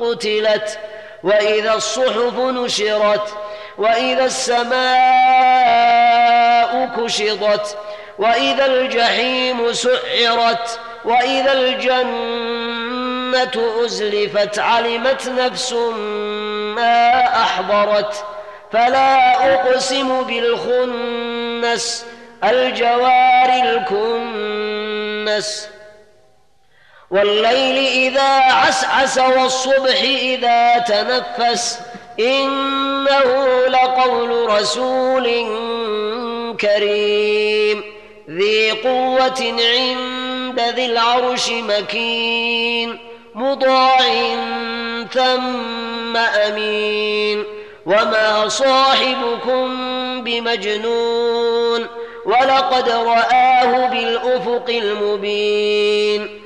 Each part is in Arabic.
قتلت وإذا الصحف نشرت وإذا السماء كشطت وإذا الجحيم سعرت وإذا الجنة أزلفت علمت نفس ما أحضرت. فلا أقسم بالخنس الجوار الكنس. والليل إذا عسعس والصبح إذا تنفس. إنه لقول رسول كريم. ذي قوة عند ذي العرش مكين. مطاع ثم أمين. وما صاحبكم بمجنون. ولقد رآه بالأفق المبين.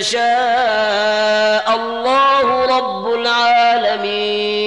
يشاء الله رب العالمين.